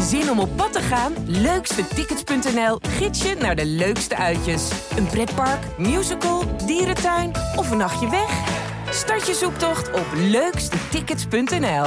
Zin om op pad te gaan? Leukstetickets.nl gids je naar de leukste uitjes. Een pretpark, musical, dierentuin of een nachtje weg? Start je zoektocht op leukstetickets.nl.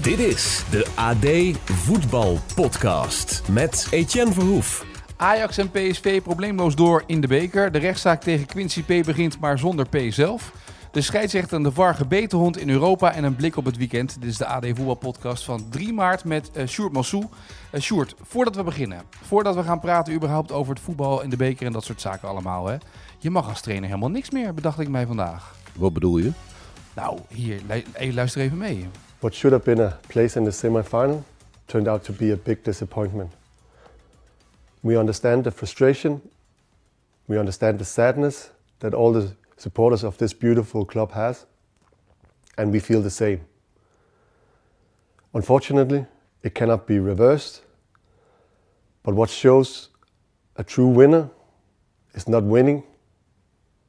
Dit is de AD Voetbal Podcast met Etienne Verhoef. Ajax en PSV probleemloos door in de beker. De rechtszaak tegen Quincy P begint, maar zonder P zelf. De scheidsrechter en de VAR gebeten hond in Europa en een blik op het weekend. Dit is de AD Voetbalpodcast van 3 maart met uh, Sjoerd Massou. Uh, Sjoerd, voordat we beginnen, voordat we gaan praten überhaupt over het voetbal in de beker en dat soort zaken allemaal. Hè. Je mag als trainer helemaal niks meer, bedacht ik mij vandaag. Wat bedoel je? Nou, hier, luister even mee. What should have been a place in the semi-final turned out to be a big disappointment. We understand the frustration. We understand the sadness that all the supporters of this beautiful club has. And we feel the same. Unfortunately, it cannot be reversed. But what shows a true winner is not winning,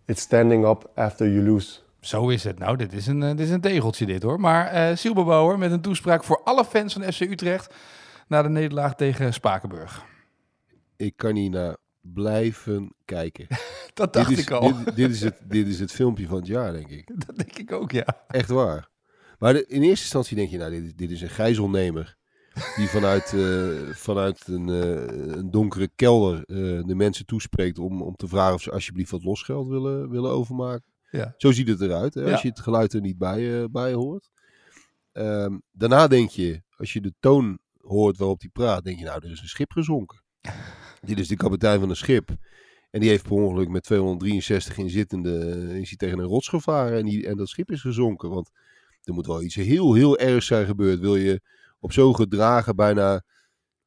it's standing up after you lose. Zo is het. Nou, dit is een, dit is een tegeltje dit hoor. Maar uh, Silberbouwer met een toespraak voor alle fans van FC Utrecht na de nederlaag tegen Spakenburg ik kan hier naar blijven kijken. dat dacht is, ik al. Dit, dit, is het, dit is het filmpje van het jaar, denk ik. Dat denk ik ook, ja. Echt waar. Maar in eerste instantie denk je, nou, dit, dit is een gijzelnemer. Die vanuit, uh, vanuit een, uh, een, donkere kelder uh, de mensen toespreekt om, om te vragen of ze alsjeblieft wat losgeld willen, willen overmaken. Ja. Zo ziet het eruit, hè, als je het geluid er niet bij, bij hoort. Um, daarna denk je, als je de toon hoort waarop hij praat, denk je, nou, er is een schip gezonken. Dit is de kapitein van een schip. En die heeft per ongeluk met 263 inzittende is hij tegen een rots gevaren. En, die, en dat schip is gezonken. Want er moet wel iets heel, heel ergs zijn gebeurd. Wil je op zo'n gedragen, bijna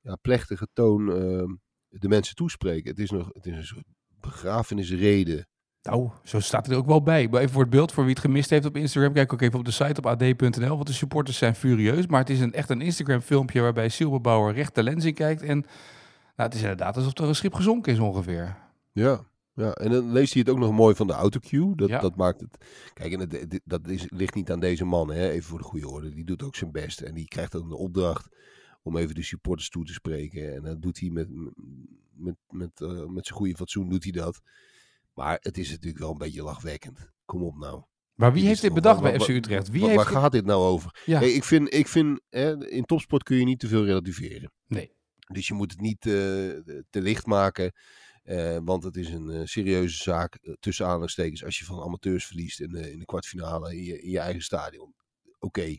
ja, plechtige toon uh, de mensen toespreken. Het is, nog, het is een soort begrafenisrede. Nou, zo staat het er ook wel bij. Maar even voor het beeld, voor wie het gemist heeft op Instagram, kijk ook even op de site op ad.nl, want de supporters zijn furieus. Maar het is een, echt een Instagram filmpje waarbij Silberbouwer recht de lens in kijkt en nou, het is inderdaad alsof er een schip gezonken is ongeveer. Ja, ja, en dan leest hij het ook nog mooi van de autocue. Dat, ja. dat maakt het. Kijk, en het, dat is, ligt niet aan deze man, hè? even voor de goede orde. Die doet ook zijn best. En die krijgt ook de opdracht om even de supporters toe te spreken. En dat doet hij met, met, met, uh, met zijn goede fatsoen, doet hij dat. Maar het is natuurlijk wel een beetje lachwekkend. Kom op nou. Maar wie heeft dit bedacht bij FC Utrecht? Wie waar, heeft waar gaat dit nou over? Ja. Hey, ik vind, ik vind hè, in topsport kun je niet te veel relativeren. Nee. Dus je moet het niet uh, te licht maken. Uh, want het is een uh, serieuze zaak tussen aanhalingstekens als je van amateurs verliest in in de kwartfinale in je, in je eigen stadion. Oké,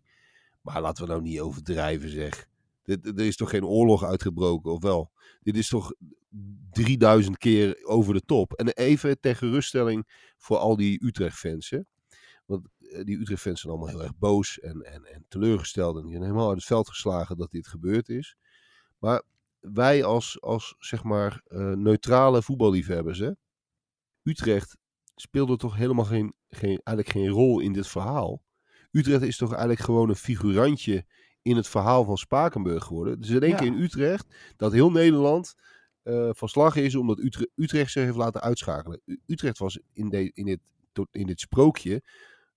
maar laten we nou niet overdrijven zeg. Er is toch geen oorlog uitgebroken, of wel? Dit is toch 3000 keer over de top. En even ter geruststelling voor al die Utrecht-fans. Want die Utrecht-fans zijn allemaal heel erg boos en, en, en teleurgesteld. En die zijn helemaal uit het veld geslagen dat dit gebeurd is. Maar wij als, als zeg maar uh, neutrale voetballiefhebbers, hè? Utrecht speelde toch helemaal geen, geen, eigenlijk geen rol in dit verhaal. Utrecht is toch eigenlijk gewoon een figurantje in het verhaal van Spakenburg geworden. Dus in één keer in Utrecht dat heel Nederland uh, van slag is omdat Utrecht, Utrecht zich heeft laten uitschakelen. U, Utrecht was in, de, in, dit, in dit sprookje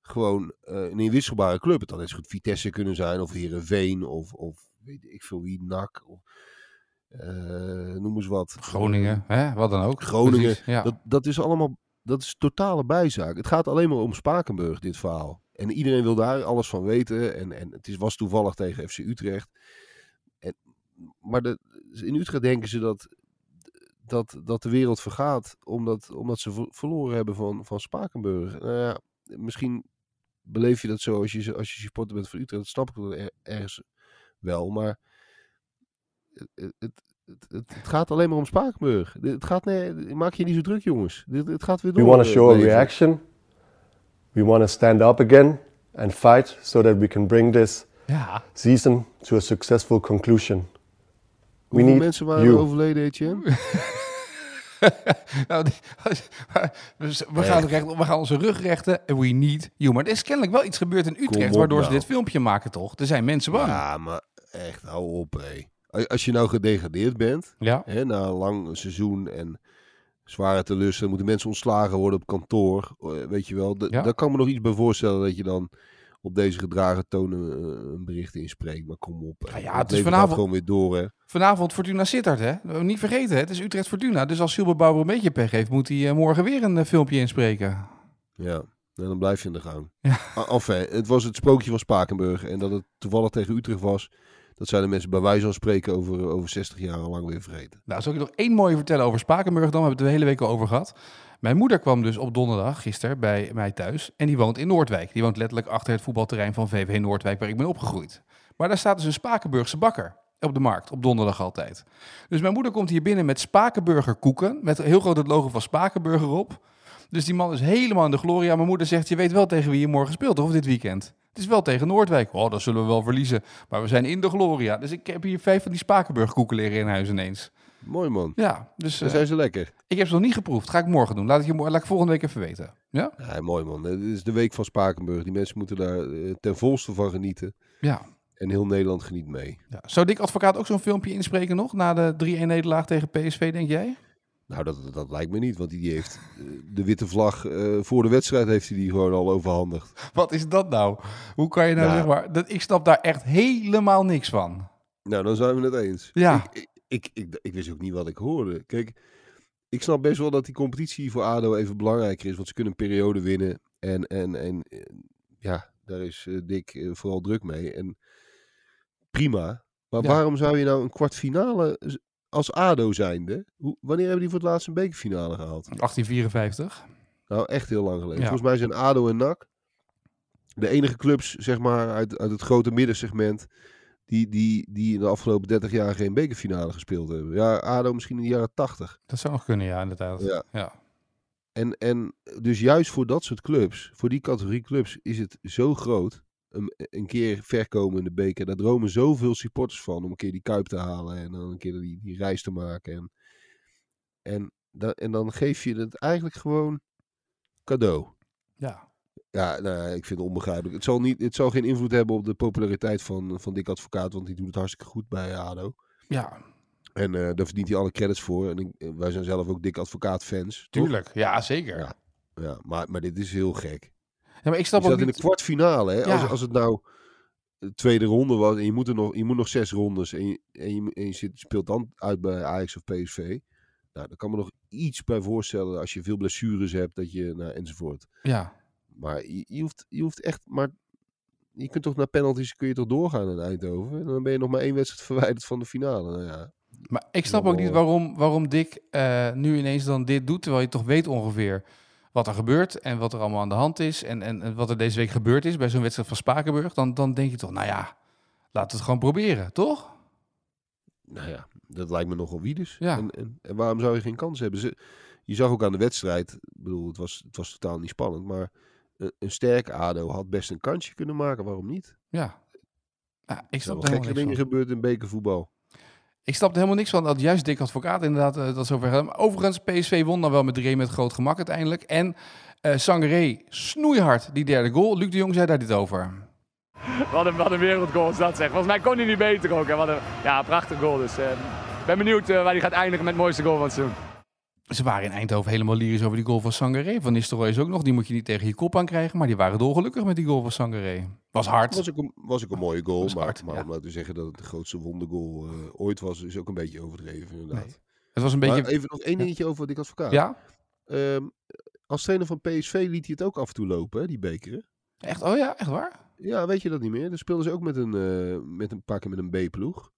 gewoon uh, een inwisselbare club. Het had zo goed Vitesse kunnen zijn of Herenveen of, of weet ik veel wie, NAC. Of, noem eens wat. Groningen, hè? wat dan ook. Groningen, Precies, ja. dat, dat is allemaal, dat is totale bijzaak. Het gaat alleen maar om Spakenburg, dit verhaal. En iedereen wil daar alles van weten. En, en het is, was toevallig tegen FC Utrecht. En, maar de, in Utrecht denken ze dat, dat, dat de wereld vergaat. Omdat, omdat ze verloren hebben van, van Spakenburg. Nou ja, misschien beleef je dat zo als je, als je supporter bent van Utrecht. Dat snap ik wel er, ergens wel. Maar het, het, het, het, gaat alleen maar om Spakenburg. Het gaat, nee, maak je niet zo druk, jongens. Het, het gaat weer door. We want to show a reaction. We want to stand up again and fight so that we can bring this ja. season to a successful conclusion. We Hoeveel need mensen waren you. overleden, Etienne? nou, die, we, we, gaan recht, we gaan onze rug rechten en we need you. Maar er is kennelijk wel iets gebeurd in Utrecht op waardoor ze nou. dit filmpje maken, toch? Er zijn mensen bang. Ja, maar echt, hou op, hé. Als je nou gedegradeerd bent, Ja. hè, na een lang seizoen en zware teleurstelling, moeten mensen ontslagen worden op kantoor, eh, weet je wel. Ja. Daar kan me nog iets bij voorstellen dat je dan op deze gedragen toon een, een bericht inspreekt. Maar kom op. Ja, ja, het is vanavond- gewoon weer door, hè. Vanavond Fortuna Sittard, hè? Niet vergeten, hè? het is Utrecht Fortuna. Dus als Silber Bauer een beetje pech heeft, moet hij eh, morgen weer een eh, filmpje inspreken. Ja, en dan blijf je in de gang. Ja. Enfin, het was het sprookje van Spakenburg. En dat het toevallig tegen Utrecht was, dat zijn de mensen bij wijze van spreken over, over 60 jaar al lang weer vergeten. Nou, zal ik nog één mooie vertellen over Spakenburg dan? We hebben het de hele week al over gehad. Mijn moeder kwam dus op donderdag, gisteren, bij mij thuis. En die woont in Noordwijk. Die woont letterlijk achter het voetbalterrein van VV Noordwijk, waar ik ben opgegroeid. Maar daar staat dus een Spakenburgse bakker op de markt, op donderdag altijd. Dus mijn moeder komt hier binnen met Spakenburger koeken, met heel groot het logo van Spakenburger op. Dus die man is helemaal in de gloria. Mijn moeder zegt, je weet wel tegen wie je morgen speelt, of dit weekend? Het is wel tegen Noordwijk. Oh, dan zullen we wel verliezen. Maar we zijn in de gloria. Dus ik heb hier vijf van die Spakenburger koeken leren in huis ineens. Mooi man. Ja, dus Dan eh, zijn ze lekker. ik heb ze nog niet geproefd. Ga ik morgen doen. Laat ik, je, laat ik volgende week even weten. Ja? Ja, mooi man. Het is de week van Spakenburg. Die mensen moeten daar eh, ten volste van genieten. Ja. En heel Nederland geniet mee. ja. Zou Dick Advocaat ook zo'n filmpje inspreken nog? Na de 3-1 nederlaag tegen PSV, denk jij? Nou, dat, dat lijkt me niet. Want die heeft eh, de witte vlag eh, voor de wedstrijd heeft hij die gewoon al overhandigd. Wat is dat nou? Hoe kan je nou zeg maar... Dat, ik snap daar echt helemaal niks van. Nou, dan zijn we het eens. Ja. Ik, ik, ik, ik, ik wist ook niet wat ik hoorde. Kijk, ik snap best wel dat die competitie voor ADO even belangrijker is. Want ze kunnen een periode winnen. En, en, en eh, ja, daar is Dick vooral druk mee. En prima. Maar Ja. waarom zou je nou een kwartfinale als ADO zijnde... Hoe, wanneer hebben die voor het laatst een bekerfinale gehaald? 1854. Nou, echt heel lang geleden. Ja. Volgens mij zijn ADO en NAC de enige clubs, zeg maar, uit, uit het grote middensegment... Die, die, die in de afgelopen 30 jaar geen bekerfinale gespeeld hebben. Ja, ADO misschien in de jaren 80. Dat zou nog kunnen, ja, inderdaad. Ja. ja. En, en dus juist voor dat soort clubs, voor die categorie clubs, is het zo groot. Een, een keer verkomen in de beker. Daar dromen zoveel supporters van om een keer die kuip te halen. En dan een keer die, die reis te maken. En, en, da- en dan geef je het eigenlijk gewoon cadeau. ja. Ja, nou, ik vind het onbegrijpelijk. Het zal, niet, het zal geen invloed hebben op de populariteit van, van Dick Advocaat. Want die doet het hartstikke goed bij ADO. Ja, En eh, daar verdient hij alle credits voor. En ik- eh, wij zijn zelf ook Dick Advocaat fans. toch? tuurlijk. Ja, zeker. Ja. Ja, maar, maar dit is heel gek. Ja, maar ik Je snap ook staat in de niet... kwartfinale. Hè? Ja. Als, als het nou de tweede ronde was en je moet, er nog, je moet nog zes rondes en je, en je, en je zit, speelt dan uit bij Ajax of PSV. Nou, daar kan me nog iets bij voorstellen als je veel blessures hebt dat je, nou, enzovoort. Ja. Maar je, je, hoeft, je hoeft echt, maar je kunt toch naar penalties kun je toch doorgaan in Eindhoven. En dan ben je nog maar één wedstrijd verwijderd van de finale. Nou ja, Maar ik snap ook niet waarom, waarom Dick eh, nu ineens dan dit doet, terwijl je toch weet ongeveer wat er gebeurt en wat er allemaal aan de hand is en, en, en wat er deze week gebeurd is bij zo'n wedstrijd van Spakenburg. Dan, dan denk je toch, nou ja, laat het gewoon proberen, toch? nou ja, dat lijkt me nogal wie dus. Ja. En, en, en waarom zou je geen kans hebben? Ze, je zag ook aan de wedstrijd, ik bedoel, het was, het was totaal niet spannend, maar een, een sterke ADO had best een kansje kunnen maken. Waarom niet? Ja. Ja, ik Er zijn snap wel er gekke dingen gebeurd in bekervoetbal. Ik snap er helemaal niks van dat juist Dick Advocaat inderdaad eh, dat zover gaat. Overigens, PSV won dan wel met 3 met groot gemak uiteindelijk. En eh Sangaré snoeihard die derde goal. Luc de Jong zei daar dit over. Wat een, wat een wereldgoal is dat zeg. Volgens mij kon hij niet beter ook. Hè. Wat een ja, prachtig goal. Dus ik ben benieuwd eh, waar hij gaat eindigen met het mooiste goal van het seizoen. Ze waren in Eindhoven helemaal lyrisch over die goal van Sangaré. Van Nistelrooy is ook nog, die moet je niet tegen je kop aan krijgen. Maar die waren dolgelukkig met die goal van Sangaré. Was hard. was ook een, was ook een mooie goal, Was maar, hard, maar ja. om nou te zeggen dat het de grootste wondergoal eh, ooit was, is ook een beetje overdreven inderdaad. Nee. Het was een beetje... Maar even nog één dingetje over Dick Advocaat. ja? Ehm, als trainer van PSV liet hij het ook af en toe lopen, hè, die bekeren. Echt? Oh ja, echt waar? Ja, weet je dat niet meer? Dan speelden ze ook met een, eh, met een paar keer met een B-ploeg.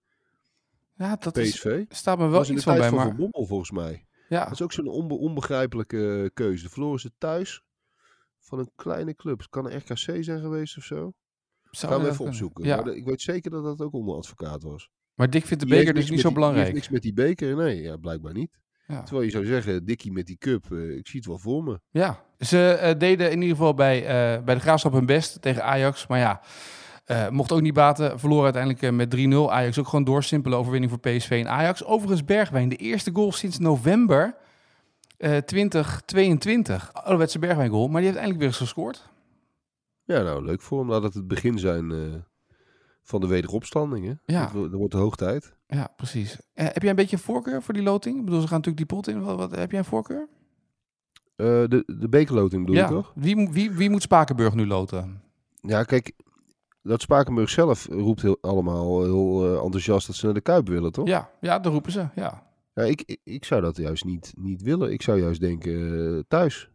Ja, dat is, PSV. staat me wel was in de iets van tijd bij, maar... Van Bommel volgens mij. Ja, Dat is ook zo'n onbe- onbegrijpelijke eh, keuze. De verloren ze thuis van een kleine club. Het kan een RKC zijn geweest of zo. zou Gaan we even opzoeken. Ja, Maar ik weet zeker dat dat ook onder advocaat was. maar Dick vindt de beker dus niet zo die- die heeft belangrijk. niks met die beker. Nee, ja, blijkbaar niet. Ja. Terwijl je zou zeggen, Dikkie met die cup, eh, ik zie het wel voor me. Ja, ze eh, deden in ieder geval bij, eh, bij de Graafschap hun best tegen Ajax. Maar ja, eh, mocht ook niet baten. Verloren uiteindelijk eh, met 3-0. Ajax ook gewoon door. Simpele overwinning voor PSV en Ajax. Overigens Bergwijn, de eerste goal sinds november eh 2022. Ouderwetse Bergwijn goal. Maar die heeft eindelijk weer eens gescoord. Ja, nou, leuk voor hem. Laat het het begin zijn van de wederopstanding. Hè? Ja. Dat, wo- dat wordt de hoog tijd. Ja, precies. Heb jij een beetje een voorkeur voor die loting? Ik bedoel, ze gaan natuurlijk die pot in. Wat, wat, heb jij een voorkeur? De, de bekerloting bedoel ja. je toch? Wie, wie, wie moet Spakenburg nu loten? ja, kijk, dat Spakenburg zelf roept heel, allemaal heel eh, enthousiast dat ze naar de Kuip willen, toch? Ja, ja, dat roepen ze. Ja. Ja, ik, ik, ik zou dat juist niet, niet willen. Ik zou juist denken eh, thuis.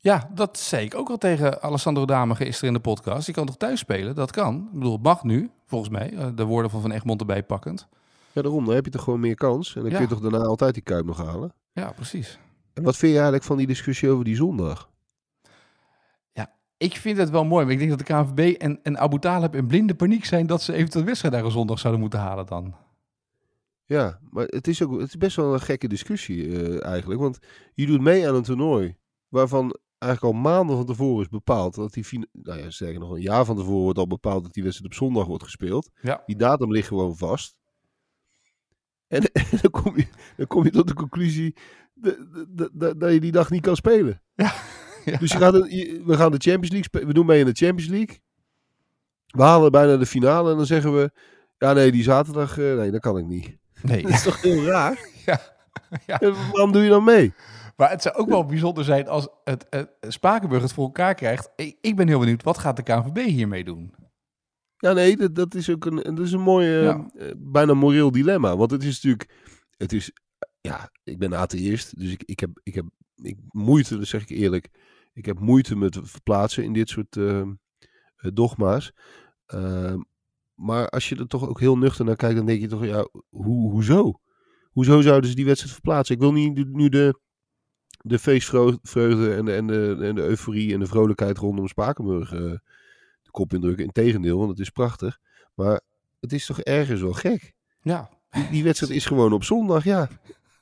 ja, dat zei ik ook al tegen Alessandro Dame gisteren in de podcast. Je kan toch thuis spelen? Dat kan. Ik bedoel, het mag nu, volgens mij. eh, De woorden van Van Egmond erbij pakkend. Ja, daarom. Dan heb je toch gewoon meer kans. En dan Ja. kun je toch daarna altijd die Kuip nog halen. Ja, precies. En wat vind je eigenlijk van die discussie over die zondag? Ik vind het wel mooi, maar ik denk dat de KNVB en, en Abu Talib in blinde paniek zijn dat ze eventueel wedstrijd daar een zondag zouden moeten halen dan. Ja, maar het is, ook, het is best wel een gekke discussie eh, eigenlijk. Want je doet mee aan een toernooi waarvan eigenlijk al maanden van tevoren is bepaald dat die, fina- nou ja, sterker nog een jaar van tevoren wordt al bepaald dat die wedstrijd op zondag wordt gespeeld. Ja. Die datum ligt gewoon vast. En, en dan, kom je, dan kom je tot de conclusie dat, dat, dat, dat je die dag niet kan spelen. Ja. Ja. Dus je gaat een- je- we gaan de Champions League spelen. We doen mee in de Champions League. We halen bijna de finale en dan zeggen we... Ja, nee, die zaterdag... eh, nee, dat kan ik niet. Nee, Dat is toch heel raar? Ja. Waarom doe je dan mee? maar het zou ook wel bijzonder zijn als het, het Spakenburg het voor elkaar krijgt. Ik, ik ben heel benieuwd, wat gaat de KNVB hiermee doen? Ja, nee, dat, dat is ook een, dat is een mooi, eh, Ja. bijna moreel dilemma. Want het is natuurlijk, het is, ja, ik ben atheïst, dus ik, ik heb, ik heb ik, moeite, dat zeg ik eerlijk, ik heb moeite met verplaatsen in dit soort eh, dogma's. Ehm, maar als je er toch ook heel nuchter naar kijkt, dan denk je toch, ja, hoe, hoezo? Hoezo zouden ze die wedstrijd verplaatsen? Ik wil niet nu de, de feestvreugde en de, en, de, en de euforie en de vrolijkheid rondom Spakenburg eh, de kop indrukken. Integendeel, want het is prachtig. Maar het is toch ergens wel gek. Ja, Die, die wedstrijd is gewoon op zondag, ja.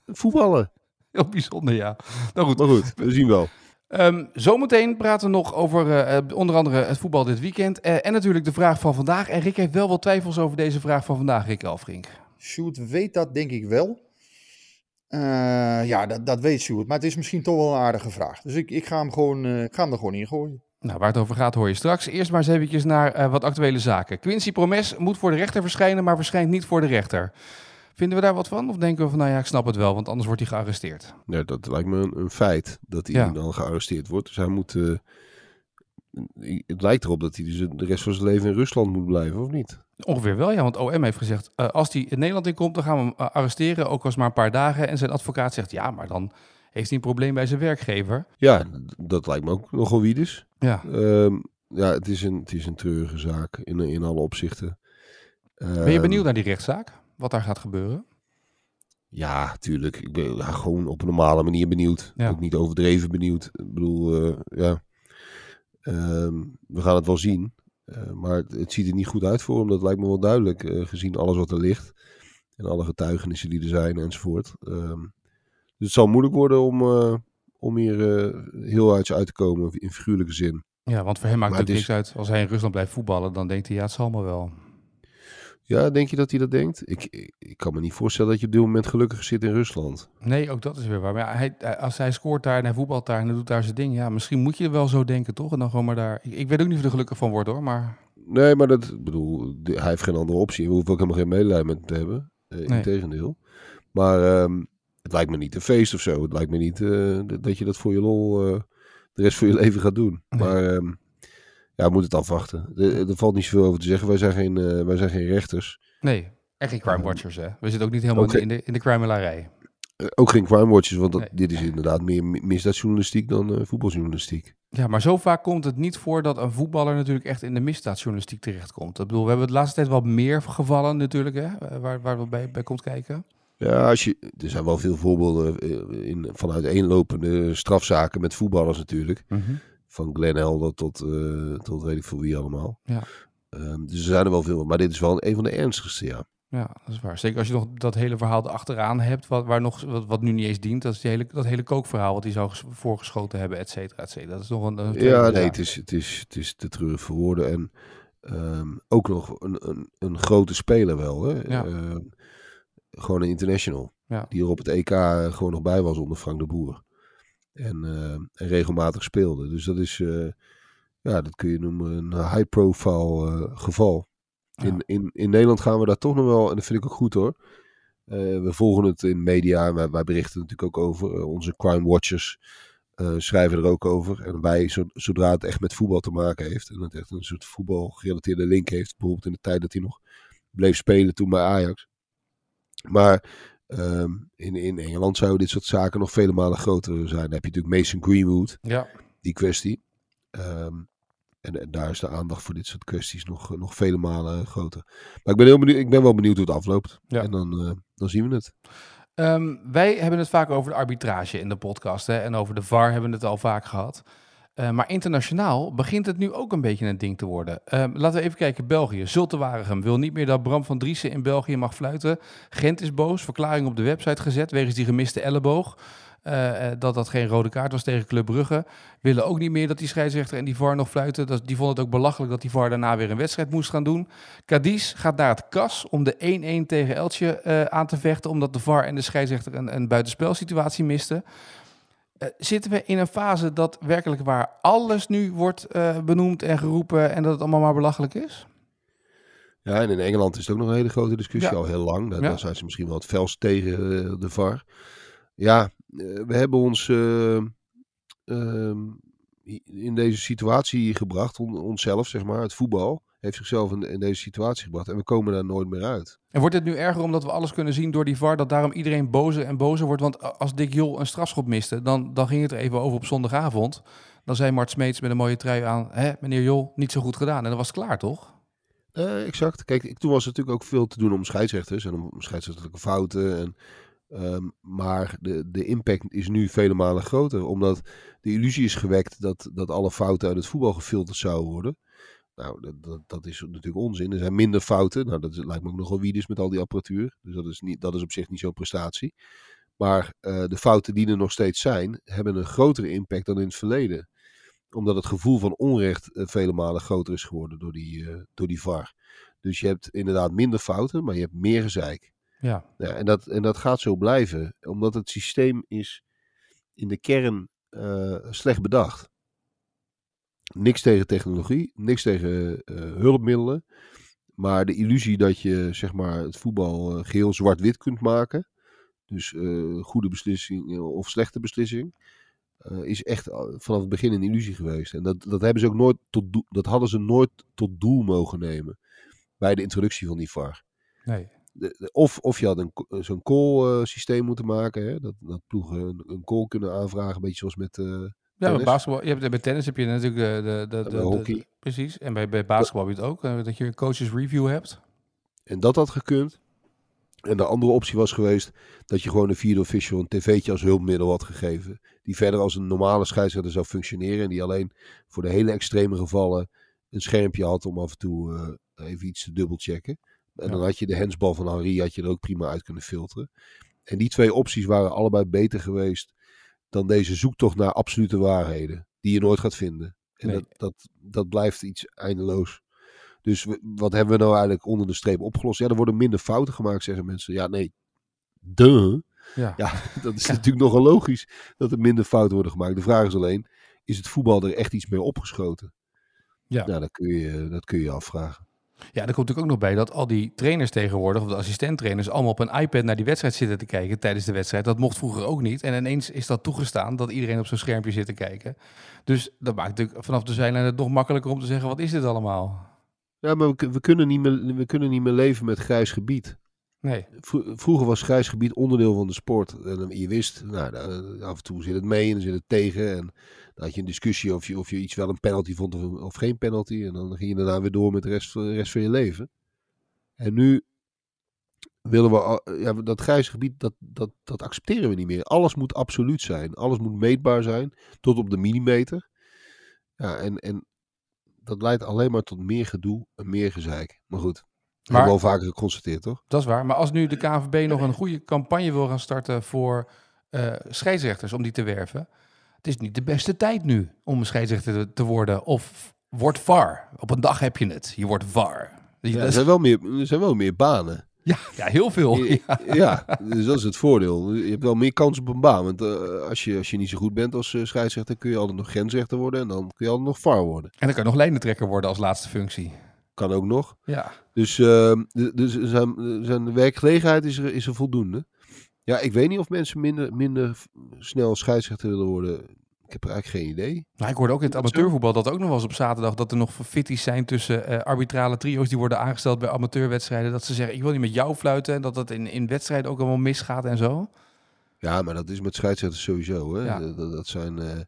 Voetballen. heel bijzonder, ja. Nou goed, Maar goed, we zien wel. Ehm, zometeen praten we nog over eh, eh, onder andere het voetbal dit weekend. eh, en natuurlijk de vraag van vandaag. En Rick heeft wel wat twijfels over deze vraag van vandaag, Rick Elfrink. Sjoerd weet dat denk ik wel. Ja, dat, dat weet Sjoerd. Maar het is misschien toch wel een aardige vraag. Dus ik, ik, ga, hem gewoon, ik ga hem er gewoon in gooien. Nou, waar het over gaat hoor je straks. Eerst maar eens eventjes naar wat actuele zaken. Quincy Promes moet voor de rechter verschijnen, maar verschijnt niet voor de rechter. Vinden we daar wat van? Of denken we van, nou ja, ik snap het wel, want anders wordt hij gearresteerd? Ja, dat lijkt me een, een feit dat hij Ja. dan gearresteerd wordt. Dus hij moet. eh, het lijkt erop dat hij dus de rest van zijn leven in Rusland moet blijven, of niet? Ongeveer wel, ja, want OM heeft gezegd, eh, als hij in Nederland in komt, dan gaan we hem eh, arresteren, ook al is het maar een paar dagen. En zijn advocaat zegt, ja, maar dan heeft hij een probleem bij zijn werkgever. Ja, dat lijkt me ook nogal wiedes. Ja, Ehm ja, het is, een, het is een treurige zaak in, in alle opzichten. ben je Ehm, benieuwd naar die rechtszaak? Wat daar gaat gebeuren? Ja, tuurlijk. Ik ben ja, gewoon op een normale manier benieuwd. Ja. Ook niet overdreven benieuwd. Ik bedoel, eh, ja. Ehm, we gaan het wel zien. Eh, maar het, het ziet er niet goed uit voor hem. Dat lijkt me wel duidelijk. eh, gezien alles wat er ligt. En alle getuigenissen die er zijn enzovoort. Ehm, dus het zal moeilijk worden om, om hier heel uit uit te komen. In figuurlijke zin. Ja, want voor hem maakt Maar het het niks uit. Als hij in Rusland blijft voetballen, dan denkt hij, ja, het zal maar wel. Ja, denk je dat hij dat denkt? Ik, ik, ik kan me niet voorstellen dat je op dit moment gelukkig zit in Rusland. Nee, ook dat is weer waar. Maar ja, hij, als hij scoort daar en hij voetbalt daar en hij doet daar zijn ding, ja, misschien moet je wel zo denken, toch? En dan gewoon maar daar. Ik, ik weet ook niet of hij er gelukkig van wordt, hoor. Maar Nee, maar dat, bedoel, hij heeft geen andere optie. We hoeven ook helemaal geen medelijden met hem te hebben. Uh, Nee. Integendeel. Maar ehm, het lijkt me niet een feest of zo. Het lijkt me niet eh, d- dat je dat voor je lol eh, de rest van je leven gaat doen. Nee. Maar ehm, ja, we moeten het afwachten. Er, er valt niet zoveel over te zeggen. Wij zijn geen, eh, wij zijn geen rechters. nee, echt geen crime watchers, hè? We zitten ook niet helemaal in, de, in de crimelarij. Eh, ook geen crime watchers, want dat, Nee. dit is inderdaad meer mi- misdaadjournalistiek dan eh, voetbaljournalistiek. Ja, maar zo vaak komt het niet voor dat een voetballer natuurlijk echt in de misdaadjournalistiek terechtkomt. Ik bedoel, we hebben de laatste tijd wat meer gevallen natuurlijk, hè? Waar, waar we bij, bij komt kijken. Ja, als je, er zijn wel veel voorbeelden in, van uiteenlopende strafzaken met voetballers natuurlijk. Van Glenn Helder tot, eh, tot weet ik veel wie allemaal. Ja. Ehm, dus er zijn er wel veel. Maar dit is wel een van de ernstigste, ja. Ja, dat is waar. Zeker als je nog dat hele verhaal erachteraan hebt, wat, waar nog, wat, wat nu niet eens dient. Dat is die hele, dat hele kookverhaal wat hij zou ges- voorgeschoten hebben, et cetera, et cetera. Dat is nog een... Ja, nee, het is, het, is, het is te treurig voor woorden. En ehm, ook nog een, een, een grote speler wel. Hè? Ja. Ehm, gewoon een international. Ja. Die er op het EK gewoon nog bij was onder Frank de Boer. En, ehm, en regelmatig speelde. Dus dat is, eh, ja, dat kun je noemen een high-profile eh, geval. In, Ja. in, in Nederland gaan we daar toch nog wel, en dat vind ik ook goed hoor. Eh, we volgen het in media en wij, wij berichten natuurlijk ook over eh, onze crime watchers. eh, schrijven er ook over. En wij, zo- zodra het echt met voetbal te maken heeft. En het echt een soort voetbalgerelateerde link heeft. Bijvoorbeeld in de tijd dat hij nog bleef spelen toen bij Ajax. Maar ehm, in, in Engeland zouden dit soort zaken nog vele malen groter zijn. Dan heb je natuurlijk Mason Greenwood, Ja. die kwestie. Ehm, en, en daar is de aandacht voor dit soort kwesties nog, nog vele malen groter. Maar ik ben, heel benieuwd, ik ben wel benieuwd hoe het afloopt. Ja. En dan, eh, dan zien we het. Ehm, wij hebben het vaak over de arbitrage in de podcast. Hè, en over de VAR hebben we het al vaak gehad. Eh, maar internationaal begint het nu ook een beetje een ding te worden. Ehm, laten we even kijken. België. Zulte Waregem wil niet meer dat Bram van Driessen in België mag fluiten. Gent is boos. Verklaring op de website gezet wegens die gemiste elleboog. Eh, eh, dat dat geen rode kaart was tegen Club Brugge. Willen ook niet meer dat die scheidsrechter en die VAR nog fluiten. Dat, die vonden het ook belachelijk dat die VAR daarna weer een wedstrijd moest gaan doen. Cadiz gaat naar het kas om de 1-1 tegen Eltje aan te vechten. Omdat de VAR en de scheidsrechter een, een buitenspelsituatie misten. Eh, zitten we in een fase dat werkelijk waar alles nu wordt eh, benoemd en geroepen en dat het allemaal maar belachelijk is? Ja, en in Engeland is het ook nog een hele grote discussie, Ja. al heel lang. Daar, Ja. daar zijn ze misschien wel het felst tegen eh, de VAR. Ja, we hebben ons eh, ehm, in deze situatie gebracht, on- onszelf zeg maar, het voetbal heeft zichzelf in, in deze situatie gebracht en we komen daar nooit meer uit. En wordt het nu erger omdat we alles kunnen zien door die VAR, dat daarom iedereen bozer en bozer wordt? Want als Dick Jol een strafschop miste, dan, dan ging het er even over op zondagavond. Dan zei Mart Smeets met een mooie trui aan, hè, meneer Jol, niet zo goed gedaan. En dan was het klaar, toch? Eh, exact. Kijk, ik, toen was er natuurlijk ook veel te doen om scheidsrechters en om scheidsrechtelijke fouten. En, ehm, maar de, de impact is nu vele malen groter, omdat de illusie is gewekt dat, dat alle fouten uit het voetbal gefilterd zouden worden. Nou, dat, dat, dat is natuurlijk onzin. Er zijn minder fouten. Nou, dat is- lijkt me ook nogal wie is met al die apparatuur. Dus dat is, niet, dat is op zich niet zo'n prestatie. Maar eh, de fouten die er nog steeds zijn, hebben een grotere impact dan in het verleden. Omdat het gevoel van onrecht eh, vele malen groter is geworden door die, eh, door die VAR. Dus je hebt inderdaad minder fouten, maar je hebt meer gezeik. Ja. Ja, en, dat, en dat gaat zo blijven, omdat het systeem is in de kern slecht bedacht. Niks tegen technologie, niks tegen eh, hulpmiddelen. Maar de illusie dat je zeg maar, het voetbal eh, geheel zwart-wit kunt maken. Dus eh, goede beslissing of slechte beslissing. is echt vanaf het begin een illusie geweest. En dat, dat, hebben ze ook nooit tot doel, dat hadden ze nooit tot doel mogen nemen. Bij de introductie van die VAR Nee. de- de- of, of je had een, zo'n call systeem moeten maken. Hè? Dat, dat ploegen een, een call kunnen aanvragen. Een beetje zoals met... Ja, bij Tennis. basketbal, je hebt, bij tennis heb je natuurlijk de, de, de, de, hockey. precies. En bij, bij basketbal heb je het ook, eh, dat je een coaches review hebt. en dat had gekund. En de andere optie was geweest dat je gewoon een vierde official een tv'tje als hulpmiddel had gegeven. Die verder als een normale scheidsrechter zou functioneren. En die alleen voor de hele extreme gevallen een schermpje had om af en toe eh, even iets te dubbelchecken. En Ja. dan had je de hensbal van Henri had je er ook prima uit kunnen filteren. En die twee opties waren allebei beter geweest dan deze zoektocht naar absolute waarheden. Die je nooit gaat vinden. En Nee. dat, dat, dat blijft iets eindeloos. Dus wat hebben we nou eigenlijk onder de streep opgelost? Ja, er worden minder fouten gemaakt, zeggen mensen. Ja, nee. Duh. Ja. Ja, dat is natuurlijk nogal logisch dat er minder fouten worden gemaakt. De vraag is alleen, is het voetbal er echt iets mee opgeschoten? Ja. Nou, dat kun je, dat kun je afvragen. Ja, er komt natuurlijk ook nog bij dat al die trainers tegenwoordig, of de assistenttrainers, allemaal op een iPad naar die wedstrijd zitten te kijken tijdens de wedstrijd. Dat mocht vroeger ook niet. En ineens is dat toegestaan dat iedereen op zo'n schermpje zit te kijken. Dus dat maakt natuurlijk vanaf de zijlijn het nog makkelijker om te zeggen, wat is dit allemaal? Ja, maar we, kun- we, kunnen niet meer, we kunnen niet meer leven met grijs gebied. Nee. Vro- Vroeger was grijs gebied onderdeel van de sport. En je wist, nou, af en toe zit het mee en dan zit het tegen. En dan had je een discussie of je, of je iets wel een penalty vond of, of geen penalty. En dan ging je daarna weer door met de rest, de rest van je leven. En nu willen we, al- ja, dat grijs gebied, dat, dat, dat accepteren we niet meer. Alles moet absoluut zijn. Alles moet meetbaar zijn, tot op de millimeter. Ja, en, en dat leidt alleen maar tot meer gedoe en meer gezeik. Maar goed, dat Maar- hebben we al vaker geconstateerd, toch? Dat is waar. Maar als nu de KNVB nog een goede campagne wil gaan starten voor eh, scheidsrechters om die te werven. Het is niet de beste tijd nu om een scheidsrechter te- worden. Of word VAR. Op een dag heb je het. Je wordt VAR. Ja, er, zijn wel meer, er zijn wel meer banen. ja, ja, heel veel. Ja, dus dat is het voordeel. Je hebt wel meer kans op een baan. Want eh, als, je, als je niet zo goed bent als eh, scheidsrechter, kun je altijd nog grensrechter worden. En dan kun je altijd nog VAR worden. En dan kan je nog lijnentrekker worden als laatste functie. Kan ook nog. Ja. Dus, de- dus zijn, zijn, werkgelegenheid is er, is er voldoende. Ja, ik weet niet of mensen minder, minder snel scheidsrechter willen worden. ik heb eigenlijk geen idee. Nou, ik hoorde ook in het amateurvoetbal dat ook nog wel eens op zaterdag dat er nog fitties zijn tussen eh, arbitrale trio's die worden aangesteld bij amateurwedstrijden. Dat ze zeggen, ik wil niet met jou fluiten en dat dat in, in wedstrijden ook allemaal misgaat en zo. Ja, maar dat is met scheidsrechters sowieso. Hè? Ja. Dat, dat zijn eh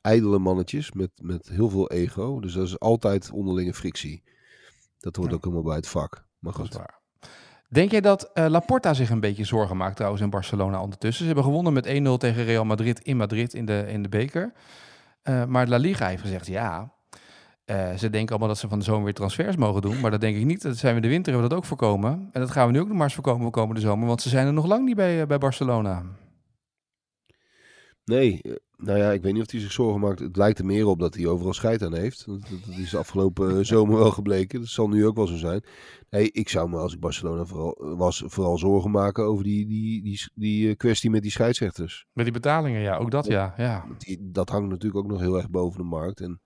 ijdele mannetjes met, met heel veel ego. Dus dat is altijd onderlinge frictie. Dat hoort Ja. ook helemaal bij het vak. Maar Dat is goed. waar. Denk jij dat eh, Laporta zich een beetje zorgen maakt trouwens in Barcelona ondertussen? Ze hebben gewonnen met 1-0 tegen Real Madrid in Madrid in de, in de beker. Eh, maar La Liga heeft gezegd, ja, eh, ze denken allemaal dat ze van de zomer weer transfers mogen doen. Maar dat denk ik niet. Dat zijn we de winter hebben we dat ook voorkomen. En dat gaan we nu ook nog maar eens voorkomen voor komende zomer. Want ze zijn er nog lang niet bij, bij Barcelona. Nee, nou ja, ik weet niet of hij zich zorgen maakt. Het lijkt er meer op dat hij overal scheid aan heeft. Dat, is de afgelopen eh, zomer wel gebleken. Dat zal nu ook wel zo zijn. Nee, ik zou me als ik Barcelona vooral, was vooral zorgen maken over die, die, die, die eh, kwestie met die scheidsrechters. Met die betalingen, ja, ook dat ja. ja. Die, dat hangt natuurlijk ook nog heel erg boven de markt. En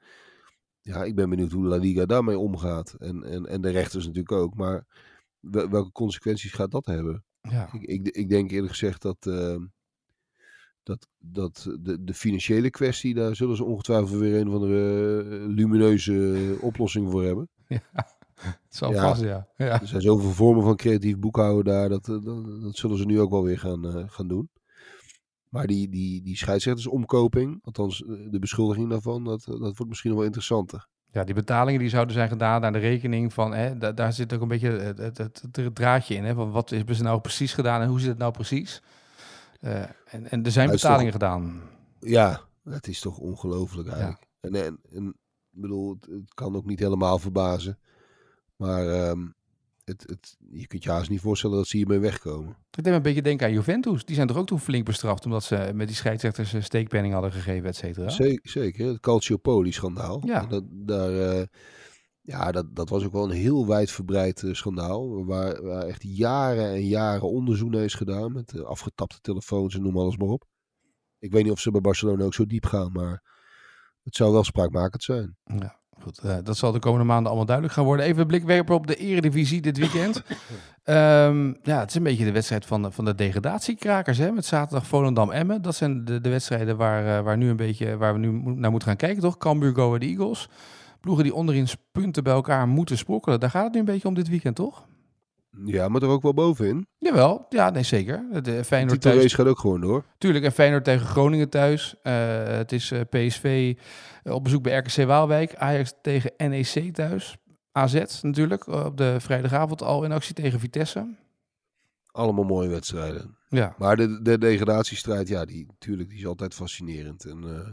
ja, ik ben benieuwd hoe La Liga daarmee omgaat. En, en, en de rechters natuurlijk ook. Maar wel- welke consequenties gaat dat hebben? ja. Ik, ik, ik denk eerlijk gezegd dat, eh, dat, dat de, de financiële kwestie, daar zullen ze ongetwijfeld weer een of andere eh, lumineuze oplossing voor hebben. Het zal Ja. vast, ja. ja. Er zijn zoveel vormen van creatief boekhouden daar, dat, eh, dat, dat zullen ze nu ook wel weer gaan, eh, gaan doen. Maar die, die, die scheidsrechtersomkoping, althans de beschuldiging daarvan, dat, dat wordt misschien nog wel interessanter. Ja, die betalingen die zouden zijn gedaan naar de rekening van, hè, da- daar zit ook een beetje het, het, het, het draadje in. Hè, van wat hebben ze nou precies gedaan en hoe zit het nou precies? Eh, en, en er zijn toch- betalingen gedaan. Ja, het is toch ongelooflijk eigenlijk. En, en, bedoel, het, het kan ook niet helemaal verbazen. Maar ehm, het, het, je kunt je haast niet voorstellen dat ze hiermee wegkomen. Ik me een beetje denken aan Juventus. Die zijn toch ook toen flink bestraft omdat ze met die scheidsrechters een steekpenning hadden gegeven, et cetera. Zeker, zeker. Het Calciopoli-schandaal. Ja. En Dat, daar, eh, ja, dat, dat was ook wel een heel wijdverbreid eh, schandaal. Waar, waar echt jaren en jaren onderzoek naar is gedaan. Met eh, afgetapte telefoons en noem alles maar op. Ik weet niet of ze bij Barcelona ook zo diep gaan. Maar het zou wel spraakmakend zijn. Ja, goed. eh, dat zal de komende maanden allemaal duidelijk gaan worden. Even een blik werpen op de Eredivisie dit weekend. Ehm, ja, het is een beetje de wedstrijd van de, van de degradatiekrakers. Hè? Met zaterdag Volendam-Emmen. Dat zijn de, de wedstrijden waar, waar, nu een beetje, waar we nu naar moeten gaan kijken, toch? Cambuur, Go Ahead Eagles. Ploegen die onderin punten bij elkaar moeten sprokkelen. Daar gaat het nu een beetje om dit weekend, toch? Ja, maar er ook wel bovenin. Jawel, ja, nee, zeker. De De Feyenoord thuis. gaat ook gewoon door. Tuurlijk, en Feyenoord tegen Groningen thuis. Eh, het is eh, PSV eh, op bezoek bij RKC Waalwijk. Ajax tegen NEC thuis. AZ natuurlijk, eh, op de vrijdagavond al in actie tegen Vitesse. Allemaal mooie wedstrijden. Ja, Maar de, de degradatiestrijd, ja, die, natuurlijk, die is altijd fascinerend. En eh,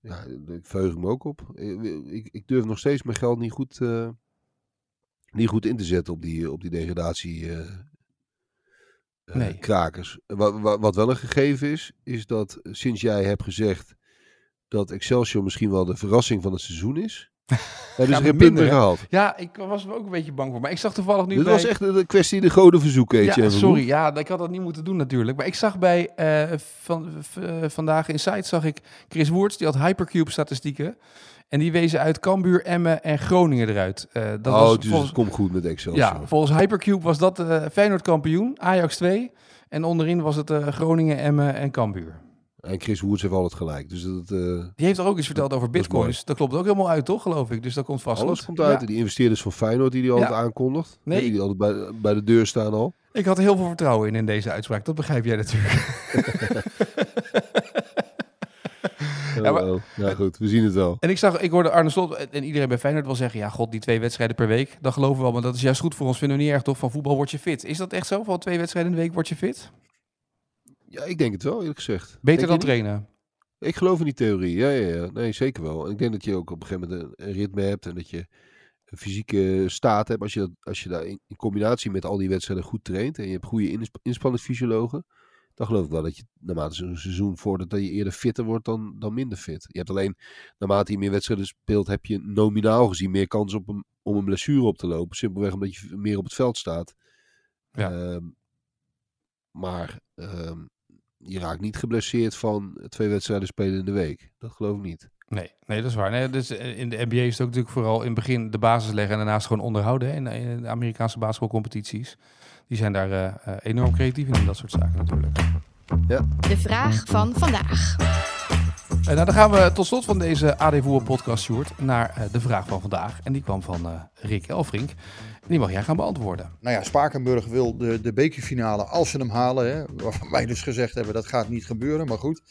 ja, verheug ik me ook op. Ik, ik, ik durf nog steeds mijn geld niet goed, eh, niet goed in te zetten op die, op die degradatie. eh, eh, Nee. krakers. Wat, wat, wat wel een gegeven is, is dat sinds jij hebt gezegd dat Excelsior misschien wel de verrassing van het seizoen is, hebben ze we geen minder, gehaald. ja ik was er ook een beetje bang voor. Maar ik zag toevallig nu Dit bij... was echt een kwestie de goden verzoeken, Ja, sorry, ja, ik had dat niet moeten doen natuurlijk. Maar ik zag bij eh, van, eh, vandaag in site zag ik Chris Woerts, die had Hypercube statistieken. En die wezen uit Cambuur, Emmen en Groningen eruit. Eh, dat oh, was dus volgens, het komt goed met Excelsior. Ja, volgens Hypercube was dat Feyenoord kampioen, Ajax 2. En onderin was het Groningen, Emmen en Cambuur. En Chris Woerts heeft altijd gelijk. Dus dat, eh, Die heeft er ook iets verteld over Dat bitcoins. Dat, klopt ook helemaal uit, toch, geloof ik? Dus dat komt vast alles goed. komt uit. Ja. Die investeerders van Feyenoord die die altijd aankondigt. Nee. hè, Die altijd bij, bij de deur staan al. Ik had er heel veel vertrouwen in, in deze uitspraak. Dat begrijp jij natuurlijk. Ja, maar- ja, goed. We zien het wel. En ik, zag, ik hoorde Arne Slot en iedereen bij Feyenoord wel zeggen... ja, god, die twee wedstrijden per week, dat geloven we wel. Maar dat is juist goed voor ons, vinden we niet erg, toch? Van voetbal word je fit. Is dat echt zo? Van twee wedstrijden in de week word je fit? Ja, ik denk het wel, eerlijk gezegd. Beter dan trainen? Ik geloof in die theorie. Ja, ja, ja. Nee, zeker wel. En ik denk dat je ook op een gegeven moment een, een ritme hebt. En dat je een fysieke staat hebt. Als je, dat, als je daar in, in combinatie met al die wedstrijden goed traint. En je hebt goede insp inspanningsfysiologen. Dan geloof ik wel dat je naarmate zo'n seizoen voordat dat je eerder fitter wordt dan, dan minder fit. Je hebt alleen, naarmate je meer wedstrijden speelt, heb je nominaal gezien meer kans op een, om een blessure op te lopen. Simpelweg omdat je meer op het veld staat. Ja. Ehm, maar ehm, je raakt niet geblesseerd van twee wedstrijden spelen in de week. Dat geloof ik niet. Nee, nee, dat is waar. Nee, dus eh, in de NBA is het ook natuurlijk vooral in het begin de basis leggen... en daarnaast gewoon onderhouden hè, in, in de Amerikaanse basketbalcompetities. Die zijn daar eh, eh, enorm creatief in, in dat soort zaken natuurlijk. De vraag van vandaag. Eh, nou, dan gaan we tot slot van deze AD podcast, Sjoerd, naar eh, de vraag van vandaag. En die kwam van eh, Rick Elfrink. Die mag jij gaan beantwoorden. Nou ja, Spakenburg wil de, de bekerfinale, als ze hem halen, hè, waarvan wij dus gezegd hebben dat gaat niet gebeuren, maar goed.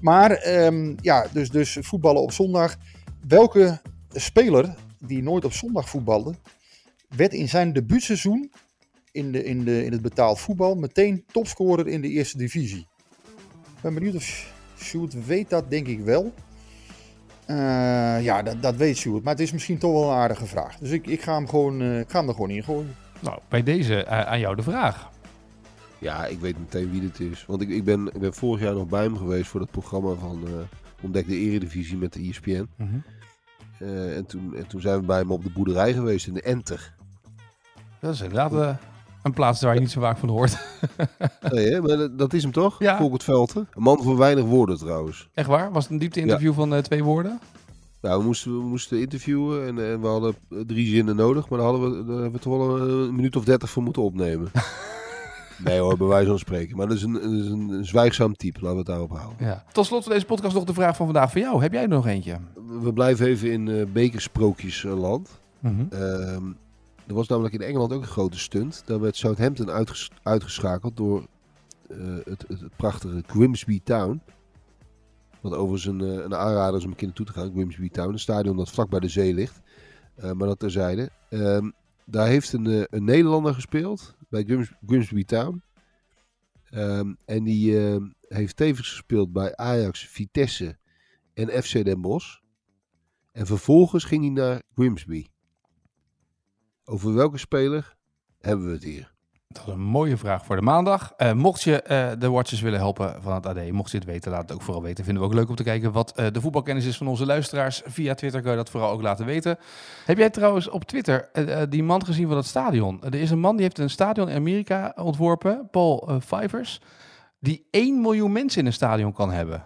Maar ehm, ja, dus, dus voetballen op zondag. Welke speler die nooit op zondag voetbalde, werd in zijn debuutseizoen in, de, in, de, in het betaald voetbal meteen topscorer in de eerste divisie? Ik ben benieuwd of Sjoerd weet dat, denk ik wel. Eh, ja, dat, dat weet Sjoerd. Maar het is misschien toch wel een aardige vraag. Dus ik, ik, ga, hem gewoon, eh, ik ga hem er gewoon in gooien. Nou, bij deze eh, aan jou de vraag. Ja, ik weet meteen wie dit is. Want ik, ik, ben, ik ben vorig jaar nog bij hem geweest voor het programma van eh, Ontdek de Eredivisie met de ESPN. Eh, en, toen, en toen zijn we bij hem op de boerderij geweest in de Enter. Dat is inderdaad eh, een plaats waar je niet zo vaak van hoort. Nee, hè? Maar dat, is hem toch? Ja. Volkert Velten. Een man van weinig woorden trouwens. Echt waar? Was het een diepte-interview van eh, twee woorden? Nou, we moesten, we moesten interviewen en, en we hadden eh, drie zinnen nodig. Maar daar, hadden we, daar hebben we toch wel een, minuut of dertig voor moeten opnemen. nee hoor, bij wijze van spreken. Maar dat is een, dat is een, zwijgzaam type, laten we het daarop houden. Ja. Tot slot van deze podcast nog de vraag van vandaag voor jou. Heb jij er nog eentje? We blijven even in eh bekersprookjesland. Mhm. Ehm, er was namelijk in Engeland ook een grote stunt. Daar werd Southampton uitges- uitgeschakeld door eh, het, het, prachtige Grimsby Town. Wat overigens een, eh, een aanrader is om een keer naartoe te gaan. Grimsby Town, een stadion dat vlak bij de zee ligt. Eh, maar dat terzijde. Ehm, daar heeft een, een Nederlander gespeeld bij Grims- Grimsby Town. Ehm, en die ehm, heeft tevens gespeeld bij Ajax, Vitesse en FC Den Bosch. En vervolgens ging hij naar Grimsby. Over welke speler hebben we het hier? Dat is een mooie vraag voor de maandag. Eh, mocht je eh, de watchers willen helpen van het AD, mocht je het weten, laat het ook vooral weten. Vinden we ook leuk om te kijken wat eh, de voetbalkennis is van onze luisteraars. Via Twitter kan je dat vooral ook laten weten. Heb jij trouwens op Twitter die man gezien van het stadion? er is een man die heeft een stadion in Amerika ontworpen, Paul Fivers, die 1 miljoen mensen in een stadion kan hebben.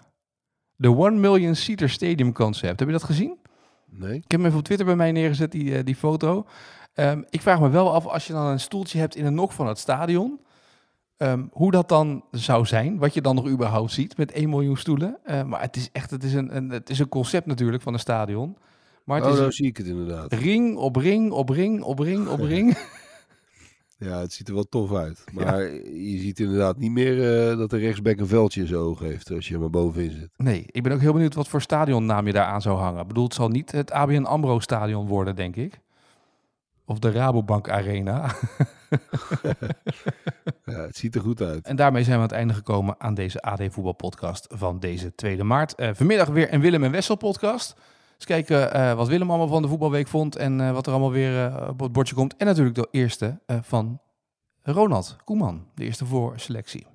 De 1 Million Seater Stadium Concept. Heb je dat gezien? Nee? Ik heb hem even op Twitter bij mij neergezet, die, die foto. Ehm, ik vraag me wel af, als je dan een stoeltje hebt in een nok van het stadion, ehm, hoe dat dan zou zijn, wat je dan nog überhaupt ziet met 1 miljoen stoelen. Eh, maar het is echt, het is een, een, het is een concept natuurlijk van een stadion. Maar het oh, is nou zie ik het inderdaad. ring op ring op ring op ring op ring. Ja, het ziet er wel tof uit. Maar je ziet inderdaad niet meer eh, dat de rechtsback een veldje in zijn oog heeft als je er maar bovenin zit. Nee, ik ben ook heel benieuwd wat voor stadionnaam je daar aan zou hangen. Ik bedoel, het zal niet het ABN AMRO stadion worden, denk ik. Of de Rabobank Arena. Ja, het ziet er goed uit. En daarmee zijn we aan het einde gekomen aan deze AD Voetbal podcast van deze 2 maart. Eh, vanmiddag weer een Willem en Wessel podcast. Dus kijken eh, wat Willem allemaal van de voetbalweek vond en eh, wat er allemaal weer op het bordje komt. En natuurlijk de eerste van Ronald Koeman, de eerste voorselectie.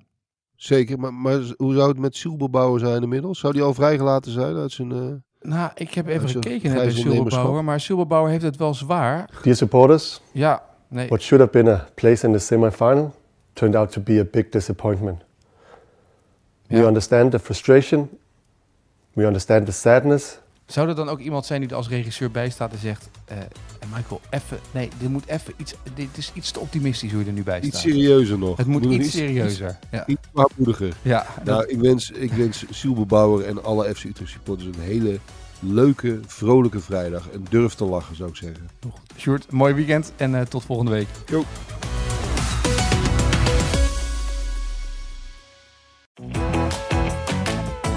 Zeker, maar, maar hoe zou het met Silberbouwer zijn inmiddels? Zou die al vrijgelaten zijn uit zijn... Nou, ik heb even gekeken ondernemerschap. Silberbauer, maar Silberbauer heeft het wel zwaar. Dear supporters, Ja, nee. what should have been a place in the semi-final turned out to be a big disappointment. We Ja. understand the frustration. We understand the sadness. Zou er dan ook iemand zijn die er als regisseur bij staat en zegt... eh, Michael, even, nee, dit moet even iets, dit is iets te optimistisch hoe je er nu bij staat. iets serieuzer nog. Het moet iets serieuzer. Ja, Iets, iets zwaarmoediger. ja Nou, ik wens, ik wens Silberbouwer en alle FC Utrecht supporters een hele leuke, vrolijke vrijdag. En durf te lachen, zou ik zeggen. Sjoerd, mooi weekend en eh, tot volgende week. Jo.